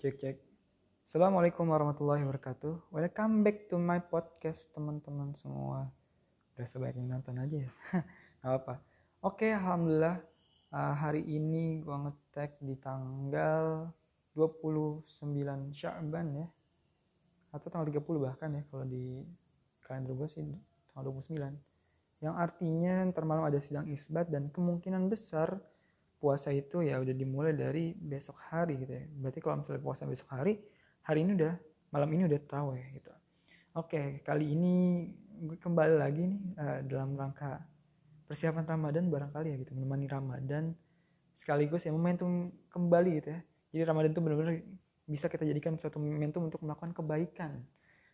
Cek cek. Assalamualaikum warahmatullahi wabarakatuh. Welcome back to my podcast teman-teman semua. Udah sebaiknya nonton aja ya. Gak apa. Oke, alhamdulillah uh, hari ini gua ngetek di tanggal 29 Sya'ban ya. Atau tanggal 30 bahkan ya kalau di kalender gue sih tanggal 29. Yang artinya ntar ada sidang isbat dan kemungkinan besar puasa itu ya udah dimulai dari besok hari gitu ya. Berarti kalau misalnya puasa besok hari, hari ini udah malam ini udah ya gitu. Oke, kali ini gue kembali lagi nih uh, dalam rangka persiapan Ramadan barangkali ya gitu, menemani Ramadan sekaligus ya momentum kembali gitu ya. Jadi Ramadan itu benar-benar bisa kita jadikan suatu momentum untuk melakukan kebaikan.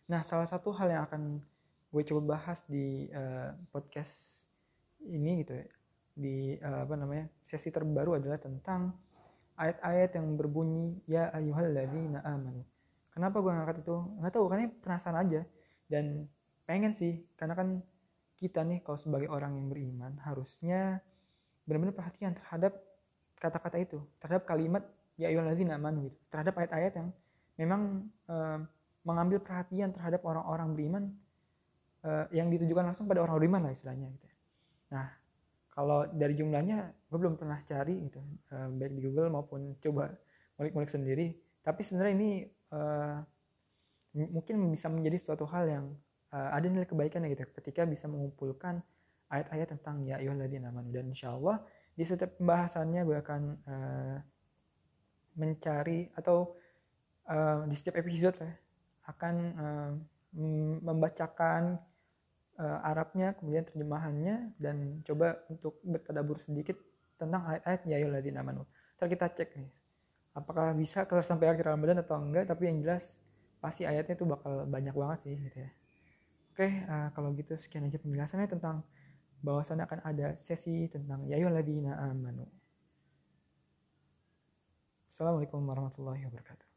Nah, salah satu hal yang akan gue coba bahas di uh, podcast ini gitu ya, di uh, apa namanya sesi terbaru adalah tentang ayat-ayat yang berbunyi ya ayyuhalladzina amanu. Kenapa gue ngangkat itu? Nggak tahu, karena penasaran aja dan pengen sih karena kan kita nih kalau sebagai orang yang beriman harusnya benar-benar perhatian terhadap kata-kata itu, terhadap kalimat ya ayyuhalladzina amanu gitu, terhadap ayat-ayat yang memang uh, mengambil perhatian terhadap orang-orang beriman uh, yang ditujukan langsung pada orang beriman lah istilahnya gitu. Nah, kalau dari jumlahnya gue belum pernah cari gitu uh, baik di Google maupun coba ngulik-ngulik sendiri. Tapi sebenarnya ini uh, mungkin bisa menjadi suatu hal yang uh, ada nilai kebaikan gitu. Ketika bisa mengumpulkan ayat-ayat tentang ya ayyuhalladzina amanu. Dan insyaallah di setiap pembahasannya gue akan uh, mencari atau uh, di setiap episode ya, akan uh, membacakan uh, Arabnya, kemudian terjemahannya dan coba untuk bertadabur sedikit tentang ayat-ayat ya ayyuhalladzina amanu. Ntar kita cek nih. Apakah bisa kelar sampai akhir Ramadan atau enggak, tapi yang jelas pasti ayatnya itu bakal banyak banget sih gitu ya. Oke, uh, kalau gitu sekian aja penjelasannya tentang bahwasannya akan ada sesi tentang ya ayyuhalladzina. Assalamualaikum warahmatullahi wabarakatuh.